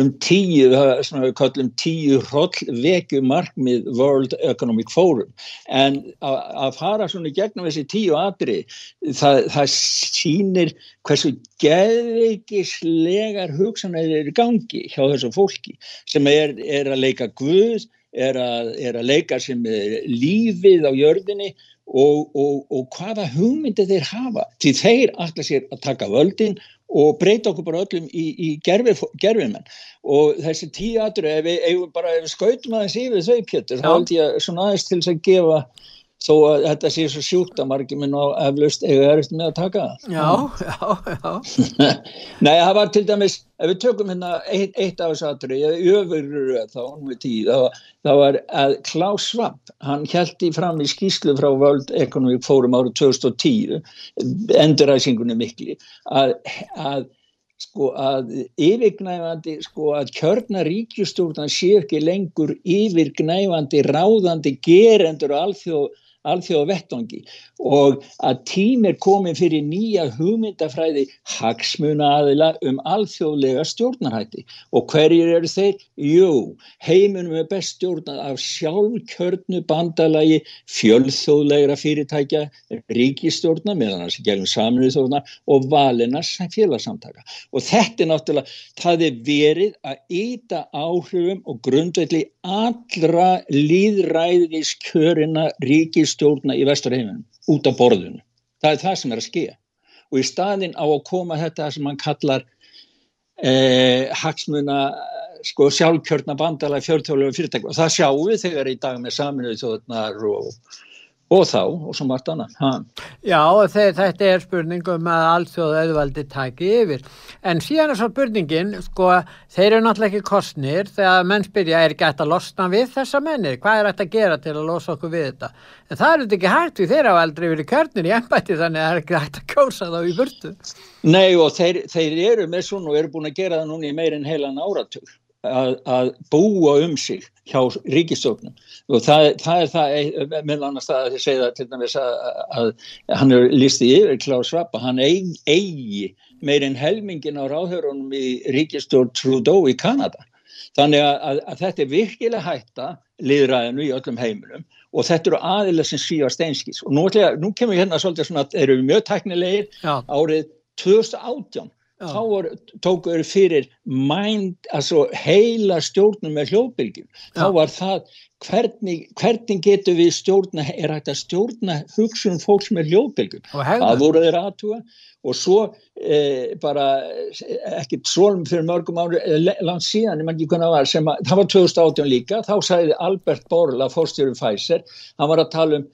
um tíu, svona við kallum tíu hrollvekju markmið World Economic Forum, en að, fara svona gegnum þessi tíu atri, það, það sýnir hversu geðveikislegar hugsanæðir eru gangi hjá þessu fólki sem er, er að leika guð, er að, er að leika sem lífið á jörðinni og, og, og hvaða hugmyndi þeir hafa. Því þeir allar sér að taka völdin og breyta okkur bara öllum í, í gerfimenn og þessi tíu aðra ef við, ef við, við skautum aðeins yfir þau pjötur þá held ég svona aðeins til þess að gefa þó að þetta sé svo sjúkt að margir minn á eflaust eða erist með að taka það. Já, já, já. [LAUGHS] Nei, það var til dæmis, ef við tökum hérna eitt, eitt af þessu aðri, öfurur þá um við tíð, það var að Klaus Schwab, hann í fram í skýslu frá World Economic Forum árið 2010, enduræsingunni mikli, að, að sko að yfirgnæfandi sko að kjörna ríkjustúrnan sé ekki lengur yfirgnæfandi ráðandi gerendur og alþjóð alþjóða vettangi og að tím er komin fyrir nýja hugmyndafræði hagsmuna aðila um alþjóðlega stjórnarhætti. Og hverjir eru þeir? Jú, heiminum er best stjórnað af sjálfkjörnu bandalagi fjölþjóðlegra fyrirtækja, ríkistjórna meðan þessi gegnum saminuð þjóðna og valinnars félagsamtaka. Og þetta er náttúrulega, það er verið aðýta áhrifum og grundvelli allra líðræðiskjörina ríkistjórna stjórna í vesturheiminum út af borðinu. Það er það sem er að skilja. Og í staðin á að koma þetta sem hann kallar eh, hagsmuna sko, sjálfkjörna bandala fjörðtjóðlega fyrirtæk og það sjáum við þegar í dag með saminuð þjóðnar og og þá og svo margt annað. Ha. Já, þetta er spurningum að allþjóðu auðvaldi taki yfir. En síðan er svo spurningin, sko, þeir eru náttúrulega ekki kostnir þegar menn spyrja er ekki hægt að losna við þessa mennir? Hvað er hægt að gera til að losa okkur við þetta? En það er þetta ekki hægt við þeirra á aldrei verið kjörnir í ennbætti þannig að það er ekki hægt að kjósa þá í burtu. Nei og þeir, þeir eru með svona og eru búin að gera það núna í meirin heilan áratug að, að búa um sig hjá ríkistjóknum og það, það er það með annars það að þið segja til dæmis að, að, að hann er lísti yfir Klaus Svappa, hann eigi, eigi meirinn helmingin á ráðhörunum í ríkistjórn Trudeau í Kanada. Þannig að þetta er virkilega hætta liðræðinu í öllum heiminum og þetta eru aðilega sem svífa steinskís. Og nú, nú kemur hérna svolítið svona að eru mjög tæknilegir. Já. árið 2018 þá var, tóku þau fyrir mind, altså heila stjórnum með hljóðbylgjum. Þá var það hvernig, hvernig getur við stjórna er hægt að stjórna hugsun fólks með hljóðbylgjum? Það voru þeir aðtúa og svo eh, bara ekkert svolum fyrir mörgum ári eh, langt síðan, ekki var sem að, það var 2018 líka, þá sagði Albert Borla fórstjórum Pfizer, hann var að tala um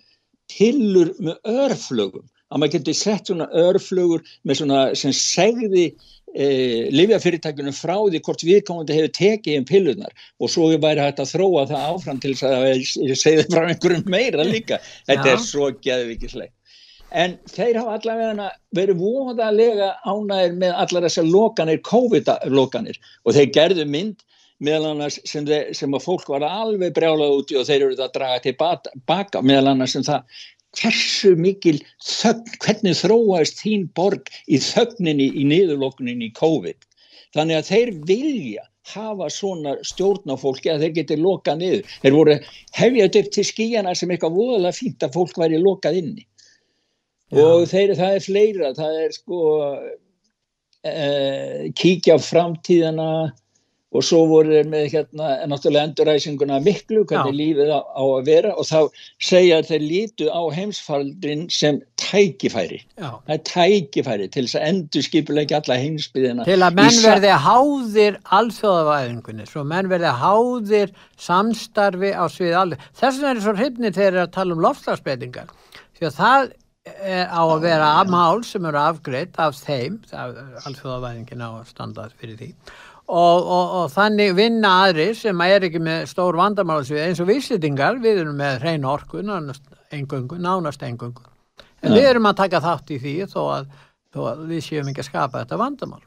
tillur með örflögum að maður getur sett svona örflugur með svona sem segði e, livjafyrirtækjunum frá því hvort viðkomandi hefur tekið um pillunar og svo er væri hægt að þróa það áfram til þess að ég segði frá einhverjum meira líka. Þetta Já. er svo geðvikislegt en þeir hafa allavega verið voðalega ánægir með allar þessar lokanir, COVID-lokanir. Og þeir gerðu mynd meðal annars sem, þeir, sem að fólk var alveg brjálað úti og þeir eru það að draga tilbaka meðal annars sem það hversu mikil þögn, hvernig þróaðist þín borg í þögninni í niðurlokninni í COVID. Þannig að þeir vilja hafa svona stjórnafólki að þeir geti lokað niður. Þeir voru hefjað upp til skíjana sem eitthvað voðalega fínt að fólk væri lokað inni. Já. Og þeir, það er fleira, það er sko eh, kíkja á framtíðana, og svo voru þeir með hérna náttúrulega enduræsinguna miklu hvernig Já. lífið á, á að vera. Og þá segja að þeir lítu á heimsfaldrin sem tækifæri. Já. það er tækifæri til þess að endur skipulegja alla heimsbyðina til að menn verði háðir alþjóðavæðingunni, svo menn verði háðir samstarfi á svið alveg þess vegna er það svo hrifnir þegar að tala um lofslagsbreytingar því að það er á að vera mál sem eru afgreitt af þeim, alþjóðavæðingin á að standa fyrir því Og, og, og þannig vinna aðri sem er ekki með stór vandamálasvið eins og víslitingar, við erum með hrein orku, engungu, nánast engungu. En ja. við erum að taka þátt í því þó að, þó að við séum ekki að skapa þetta vandamál.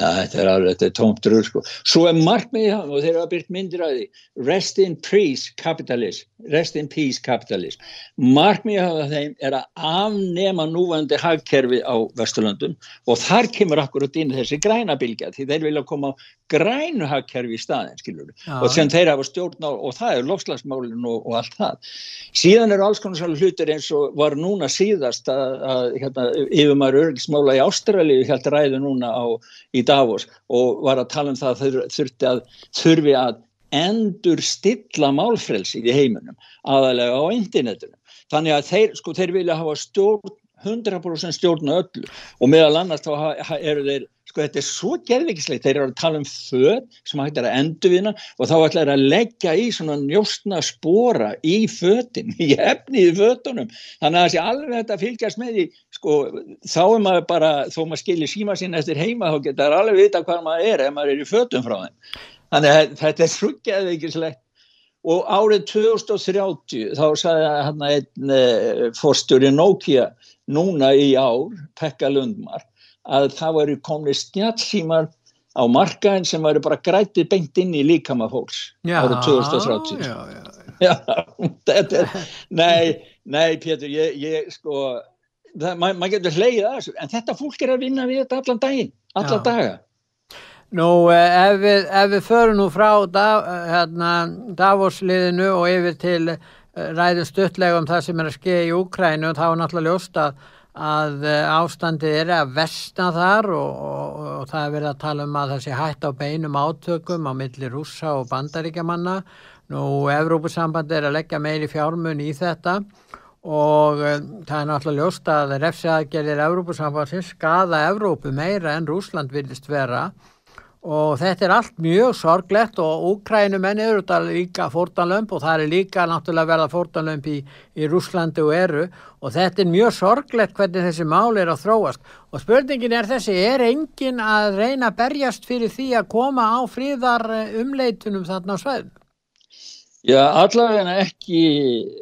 Ja, þetta er alveg, þetta er tómt rur sko. Svo er markmiðið hann og þeir hafa byrkt myndir að því, rest in peace capitalism, rest in peace capitalism. Markmiðið hann þeim er að afnema núvandi hagkerfi á Vesturlandum og þar kemur akkurat inn þessi grænabilgja því þeir vilja koma á grænu hagkerfi í staðin, skilur við, og sem þeir hafa stjórn á og það er lofslagsmálinn og, og allt það. Síðan eru alls konar svolítið hlutir eins og var núna síðast að, að hérna, yfirmæru örgismála í Ástralíu held ræðu núna á í Davos og var að tala um það að þurfti að þurfi að endur stilla málfrelsi í heiminum aðalega á internetunum. Þannig að þeir, sko, þeir vilja hafa stjórn 100% stjórn öllu. Og meðal annars þá eru þeir sko þetta er svo gerðvikislegt, þeir eru að tala um föð sem hættir að endur við hana og þá ætlar að leggja í svona njóstna spora í fötin, [LAUGHS] í efni í fötunum, þannig að sé alveg þetta að fylgjast með því, sko þá er maður bara, þó maður skilir síma sín eftir heima, þá getur það alveg vita hvað maður er ef maður er í fötum frá þeim. Þannig að þetta er svo gerðvikislegt og árið 2030 þá sagði hann einn eh, fórstjóri Nokia núna í ár, Pekka Lundmark að það væri komni snjálfsímar á markaðin sem væri bara grætið beint inn í líkama fólks árið 2030 já, já, [LAUGHS] já, þetta er nei, nei Pétur, ég, ég sko maður ma getur hleyið að þessu en þetta fólk er að vinna við þetta allan daginn allan daga. Nú, eh, ef við, ef við förum nú frá da, hérna, Davosliðinu og yfir til eh, ræðum stuttlega um það sem er að skeið í Úkrænu, þá er náttúrulega ljóst að, að eh, ástandið er að vestna þar og, og, og það er verið að tala um að það sé hætt á beinum átökum á milli rússa og bandaríkjamanna. Nú, Evrópusamband er að leggja meiri fjármun í þetta og uh, það er náttúrulega ljóst að refsiaðgerðir Evrópusambansins skada Evrópu meira en Rúsland vilist vera og þetta er allt mjög sorglegt og Úkrænumenn eru þetta líka fórtanlömp og það er líka náttúrulega verða fórtanlömp í, í Rúslandi og eru. Og þetta er mjög sorglegt hvernig þessi mál er að þróast. Og spurningin er þessi, er engin að reyna að berjast fyrir því að koma á fríðar umleitunum þarna á sveðin? Já, allavega ekki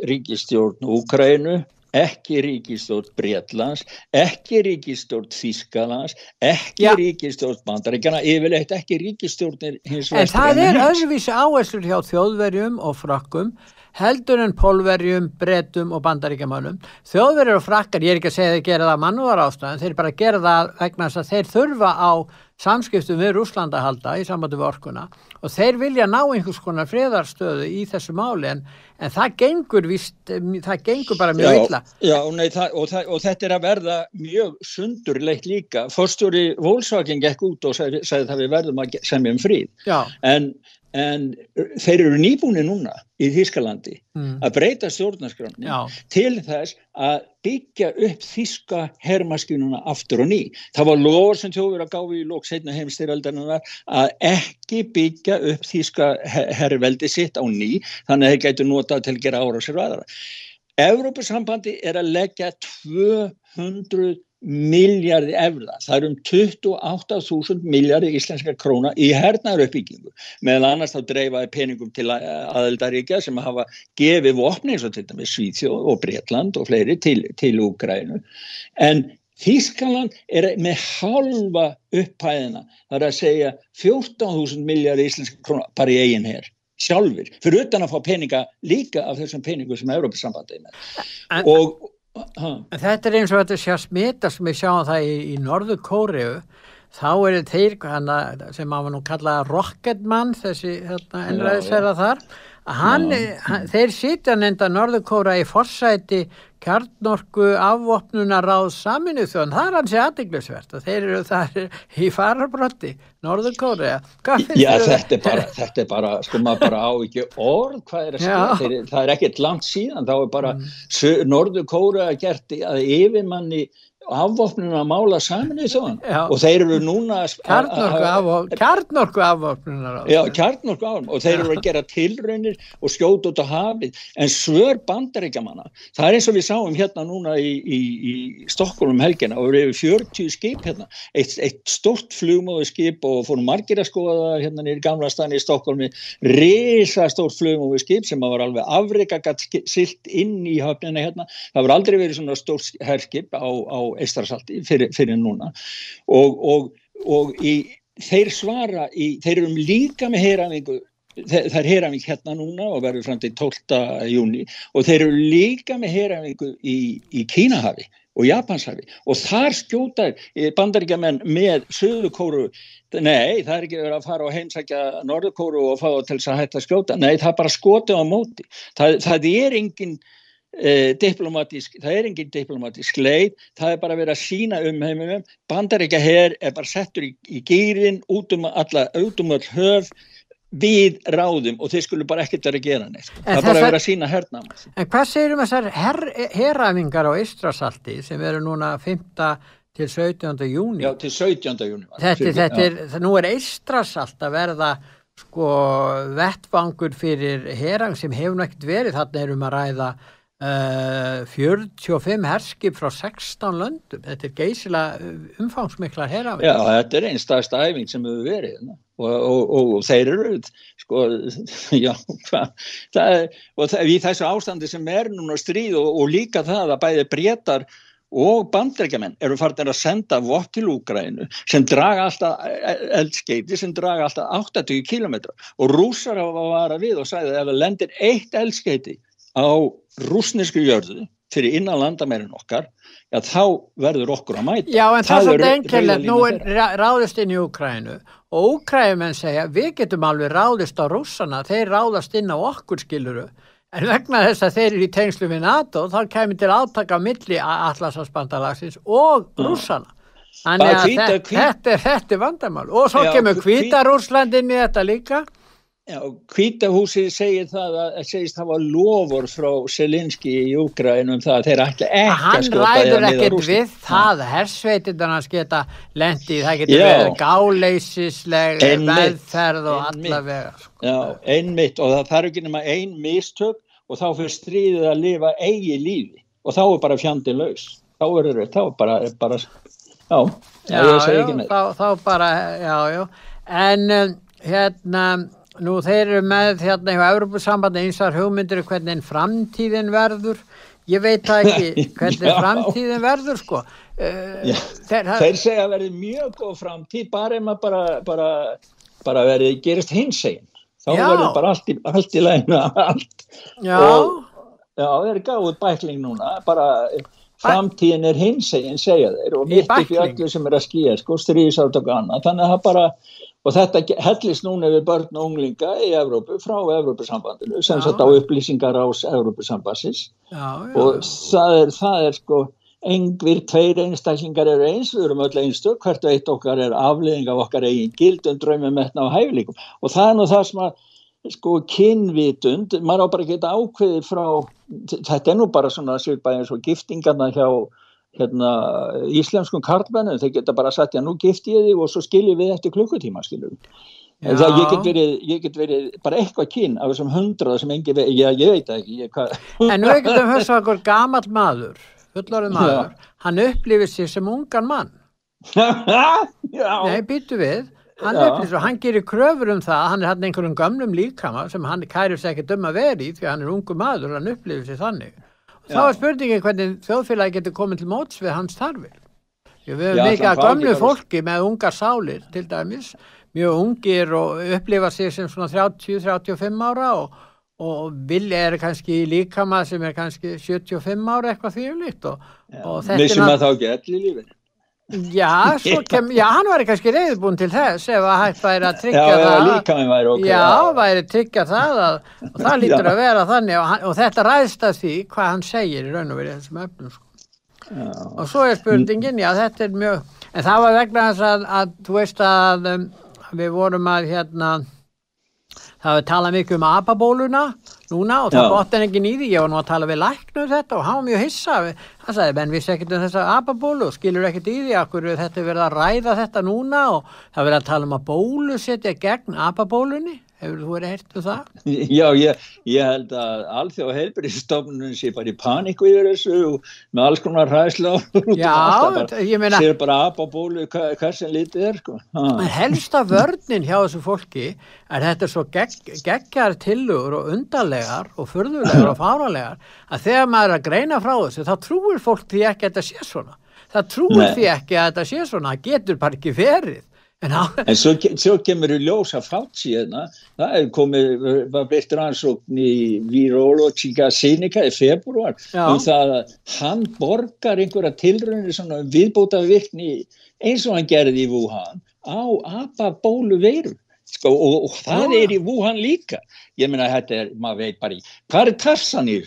ríkistjórn Úkrænu, ekki ríkistjórn Breitlands, ekki ríkistjórn Þískalands, ekki Já. ríkistjórn Bandaríkjana, yfirleitt ekki ríkistjórnir hins En það er öðruvísi áherslur hjá þjóðverjum og frökkum heldur en pólverjum, bretum og bandaríkjamannum. Þjóðverjur og frakkar, ég er ekki að segja að þeir gera það mannúðar ástæðan, þeir bara gera það vegna þess að þeir þurfa á samskiptum við Rúsland að halda í sambandi við orkuna og þeir vilja ná einhvers konar friðarstöðu í þessu máli en, en það gengur víst, það gengur bara mjög illa. Já, nei, það, og, það, og þetta er að verða mjög sundurleitt líka. Forstjóri Volkswagen gekk út og sagði, sagði það við verðum að semja um fríð. Já, En, en þeir eru nýbúni núna í Þískalandi Mm. að breyta stjórnarskrafni Já. til þess að byggja upp þíska herrmaskinuna aftur og ný. Það var lofur sem þjóður að gáfi í lók setna heimstyraldarinnar að ekki byggja upp þíska her- herrveldi sitt á ný þannig að þeir gætu notað til að gera ára sér aðra. Evrópusambandi er að leggja 200 miljardi efra, það er um 28.000 miljardi íslenska króna í hernaður uppbyggingu, meðal annars þá dreifaði peningum til aðeldaríkja sem hafa gefið vopni eins og til dæmis Svíþjóð og Bretland og fleiri til, til Úgrænu, en Þískaland er með halva upphæðina, það er að segja 14.000 miljardi íslenska króna bara í eigin herr sjálfur, fyrir utan að fá peninga líka af þessum peningum sem Európa-sambandið er með. Og, En þetta er eins og þetta sé að smita sem við sjáum það í, í Norður Kóriðu þá eru þeir hana, sem maður nú kalla Rocketman þessi hérna, ennræðisverða þar hann, hann, þeir sitja nefnda Norður Kóra í forsæti kjarnorku afvopnunar ráð saminu þjóðan, það er hans í aðdeglisvert og þeir eru þar í farabrotti Norður Kóra já, þetta er bara, [LAUGHS] þetta er bara, sko maður bara á ekki orð hvað er að skilja, Þeir, það er ekkert langt síðan, þá er bara mm. Norður Kóra gert að yfirmanni afvopnuna mála saminu þjóðan Já. og þeir eru núna að- kjarnorku, að- afvop, kjarnorku afvopnunar ráð Já, kjarnorku árum og þeir eru að gera tilraunir og skjóta út á hafið. En svör bandaríkjamanna það er eins og við sáum hérna núna í, í, í Stokkólum helgina og við erum 40 skip hérna. Eitt, eitt stort flugmóðu skip og fórum margir að skoða það hérna nýri gamla stæðin í Stokkólmi risa stórt flugmóðu skip sem var alveg afrika gatt silt inn í höfnina hérna. Það var aldrei verið svona stórt herskip á, á Eistarasalti fyrir, fyrir núna. Og, og, og í, þeir svara í, þeir eru líka með heyrafingu það er heyrafingu hérna núna og verður fram til 12. júni og þeir eru líka með heyrafingu í, í Kínahafi og Japanshafi. Og þar skjóta bandaríkjaman með Suðukóru nei, það er ekki verið að fara og heimsækja Norðukóru og fá til þess að hætta að skjóta. Nei, það er bara skotið á móti. Það, það er engin Uh, diplomatísk, það er engin diplomatísk leið, það er bara verið að sína um heiminum, bandaríkja her er bara settur í, í gýrin út um alla, út um all höf við ráðum og þeir skulle bara ekkert vera að gera neitt, sko. En það er bara að vera að sína hernam En hvað segir um þessar her, herræfingar á Ístrasalti sem eru núna 5. til 17. júni? já, til 17. júni þetta, þetta er, nú er Ístrasalt að verða sko vettvangur fyrir herang sem hefur nú ekkert verið, þarna erum að ræða uh, 45 herskip frá 16 löndum, þetta er geysila umfangsmiklar herafing. Já, þetta er einn staðst æfing sem hefur verið hérna. og, og, og, og þeir eru sko, [LAUGHS] já, það er, og það, í þessu ástandi sem er núna stríð og, líka það að bæði breytar og bandreikamenn eru farin að senda vott til Úgrænu sem draga alltaf eldskeiti sem draga alltaf 80 km og rúsar hafa að vara við og sagði að ef það lendir eitt eldskeiti á rúsnesku jörðu fyrir innan landamærin okkar já þá verður okkur að mæta. Já en það er eru svolítið einkennilegt, nú er ráðist inn í Úkrænu og Úkrænumenn segja við getum alveg ráðist á rússana, þeir ráðast inn á okkur skiluru en vegna þess að þeir eru í tengslu við NATO þá kemur til átaka milli Atlasarspandalagsins og rússana. Þannig að þetta, er, þetta er vandamál. Og svo Já, kemur hvít- hvíta Rússland inn í þetta líka. Já, Hvítahúsið segir það að segist það var lofur frá Selinski í Úgræn um það að þeir ætla ekki að Hann skjóta ræður eða miða ekkert við það, hersveitirnar hans geta lendið, það getur Já. verið gáleysisleg Einmitt. meðferð og allavega. Sko. Já, einmitt og það þarf ekki nema ein mistök og þá fyrir stríðið að lifa eigi lífi og þá er bara fjandi laus. Þá er það, bara, bara já, já, ekki með. þá, þá bara, já, já. En um, hérna, nú þeir eru með hérna hjá Európusambandi einsar hugmyndir um hvernig framtíðin verður. Ég veit það ekki [LAUGHS] hvernig framtíðin verður, sko. Uh, þeir, Þeir segja að verði mjög góð framtíð bara ef maður bara, bara, bara verði gerist hins einn. Þá Já. verður bara allt í, allt í lægna allt. já, og já, þeir eru gáðið bækling núna bara framtíðin er hins eginn segja þeir og mitt ekki öllu sem er að skýja sko, stríðsátt og annað þannig að það bara og þetta hellist núna við börn og unglinga í Evrópu frá Evrópusambandinu sem sagt á upplýsingar ás já. og það er, það er sko engvir tveir einstaklingar eru eins við erum öll einstök, hvert og eitt okkar er afleðing af okkar eigin gildum, draumum, metna og hæfileikum. Og það er nú það sem að sko kynvitund, maður á bara geta ákveðið frá, þetta er nú bara svona svipað eins og giftingarna hjá hérna íslenskum karlmennum, þeir geta bara sagt, já nú gifti ég þig og svo skiljum við eftir klukkutíma skiljum Já. það ég get, verið, ég get verið bara eitthvað kyn af þessum hundrað sem engi veit, já ég veit ekki ég, En nú ekkert um þess að okkur gamall maður, fullorðið maður, hann upplifir sig sem ungan mann. [LAUGHS] já, Nei, býtu við. Hann Já. upplifir sig, hann gerir kröfur um það, hann er hann einhverjum gamlum líkama sem hann kærir sig ekki döma verið í því að hann er ungu maður hann upplifir sig þannig. Þá er spurningin hvernig þjóðfélagi getur komið til móts við hans þarfir. Við Já, höfum mikið að bara- fólki með ungar sálir til dæmis, mjög ungir og upplifa sig sem svona 30-35 ára og, og vilja er kannski í líkama sem er kannski 75 ára eitthvað því um líkt og, og þetta er missum Já, kem, já, hann væri kannski reyðbúin til þess ef að hægt væri að tryggja já, það. væri okkur Já, væri tryggja það að, og það lítur að vera þannig og, og þetta ræðst að því hvað hann segir í raun og verið þessum öfnum sko. og svo er spurningin, já þetta er mjög en það var vegna þess að, að þú veist að um, við vorum að hérna það var talað mikið um apabóluna núna og það bótt en ekki nýði. Ég var nú að tala við læknu um þetta og hann var mjög hissa. Hann sagði, menn vissi ekkert um þessa apabólu skilur ekkert í því akkur þetta er verið að ræða þetta núna og það er verið að tala um að bólusetja gegn apabólunni hefur þú verið heyrt um það? [LAUGHS] Já, ég, ég held að alþjóð heilbyrðistofnun sé bara í paníku yfir þessu og með alls konar hræðsla Já, ég meina- Sér bara ap á bólu hva- hvað sem lítið er sko. En helsta vörnin hjá þessu fólki er þetta svo gegg, geggjar tillugur og undarlegar og furðulegar og fáralegar að þegar maður er að greina frá þessu þá trúir fólk því ekki að þetta sé svona. Það trúir Nei. því ekki að þetta sé svona, það getur bara ekki verið. En En svo, svo kemur í ljós að Fauci hérna, það er komið, var byrkt rannsókn í Virologica Sinica í februar Já. um það að hann borgar einhverja tilraunir svona viðbóta virkni eins og hann gerði í Wuhan á apabólu veiru. Sko, og, og það Já. er í Wuhan líka. Ég meina þetta er, maður veit bara í, hvað er tassan í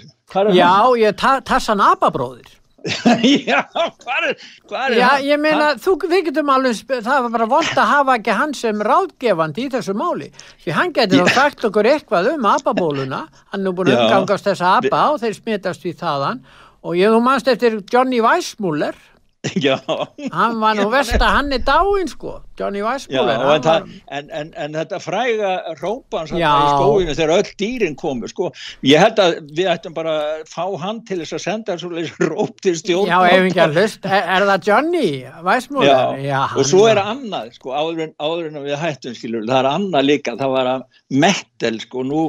já, hann? ég ta tassan apabróðir. [LAUGHS] já, hvað er, hvað er Já, ég meina, þú, við getum alveg, það var bara vond að hafa ekki hann sem ráðgefandi í þessu máli. Því hann getur þá sagt okkur eitthvað um apabóluna, hann er búin að umgangast þessa apa og þeir smitast við þaðan. Og ég þú manst eftir Johnny Weissmuller, [LAUGHS] Já, hann var nú vest að hann er dáinn sko, Johnny Já, Weissmuller. og en, það, var, en, en, en þetta fræga rópan sem Já. í skóinu þegar öll dýrin komu sko, ég held að við ættum bara að fá hann til þess að senda svo róp til stjórn já, ef ekki að hlust, er, er það Johnny Weissmuller? Já, og svo er annað sko, áður, en, áður en við hættum skilur, það er annað líka, það var að mettel sko, nú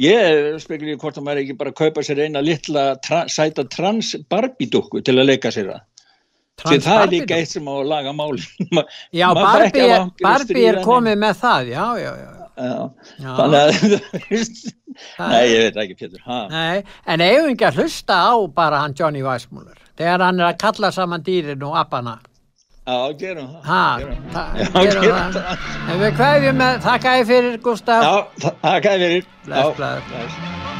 ég spekli hvort að maður ekki bara kaupa sér eina litla tra, sæta trans barbidukku til að leika sér það Því það er líka eitt sem á að laga málin. [LAUGHS] Já, Barbie, er- Barbie er komið með það, já, já, já. Já, Já. þannig að, [LAUGHS] nei, ég veit ekki, Pétur. Nei, en eigum ekki að hlusta á bara hann Johnny Weissmuller þegar hann er að kalla saman dýrin og appana. Já, gerum það. En við kveðjum með, þakka ég fyrir, Gustaf. Já, verið. Bless, Já, bless. bless.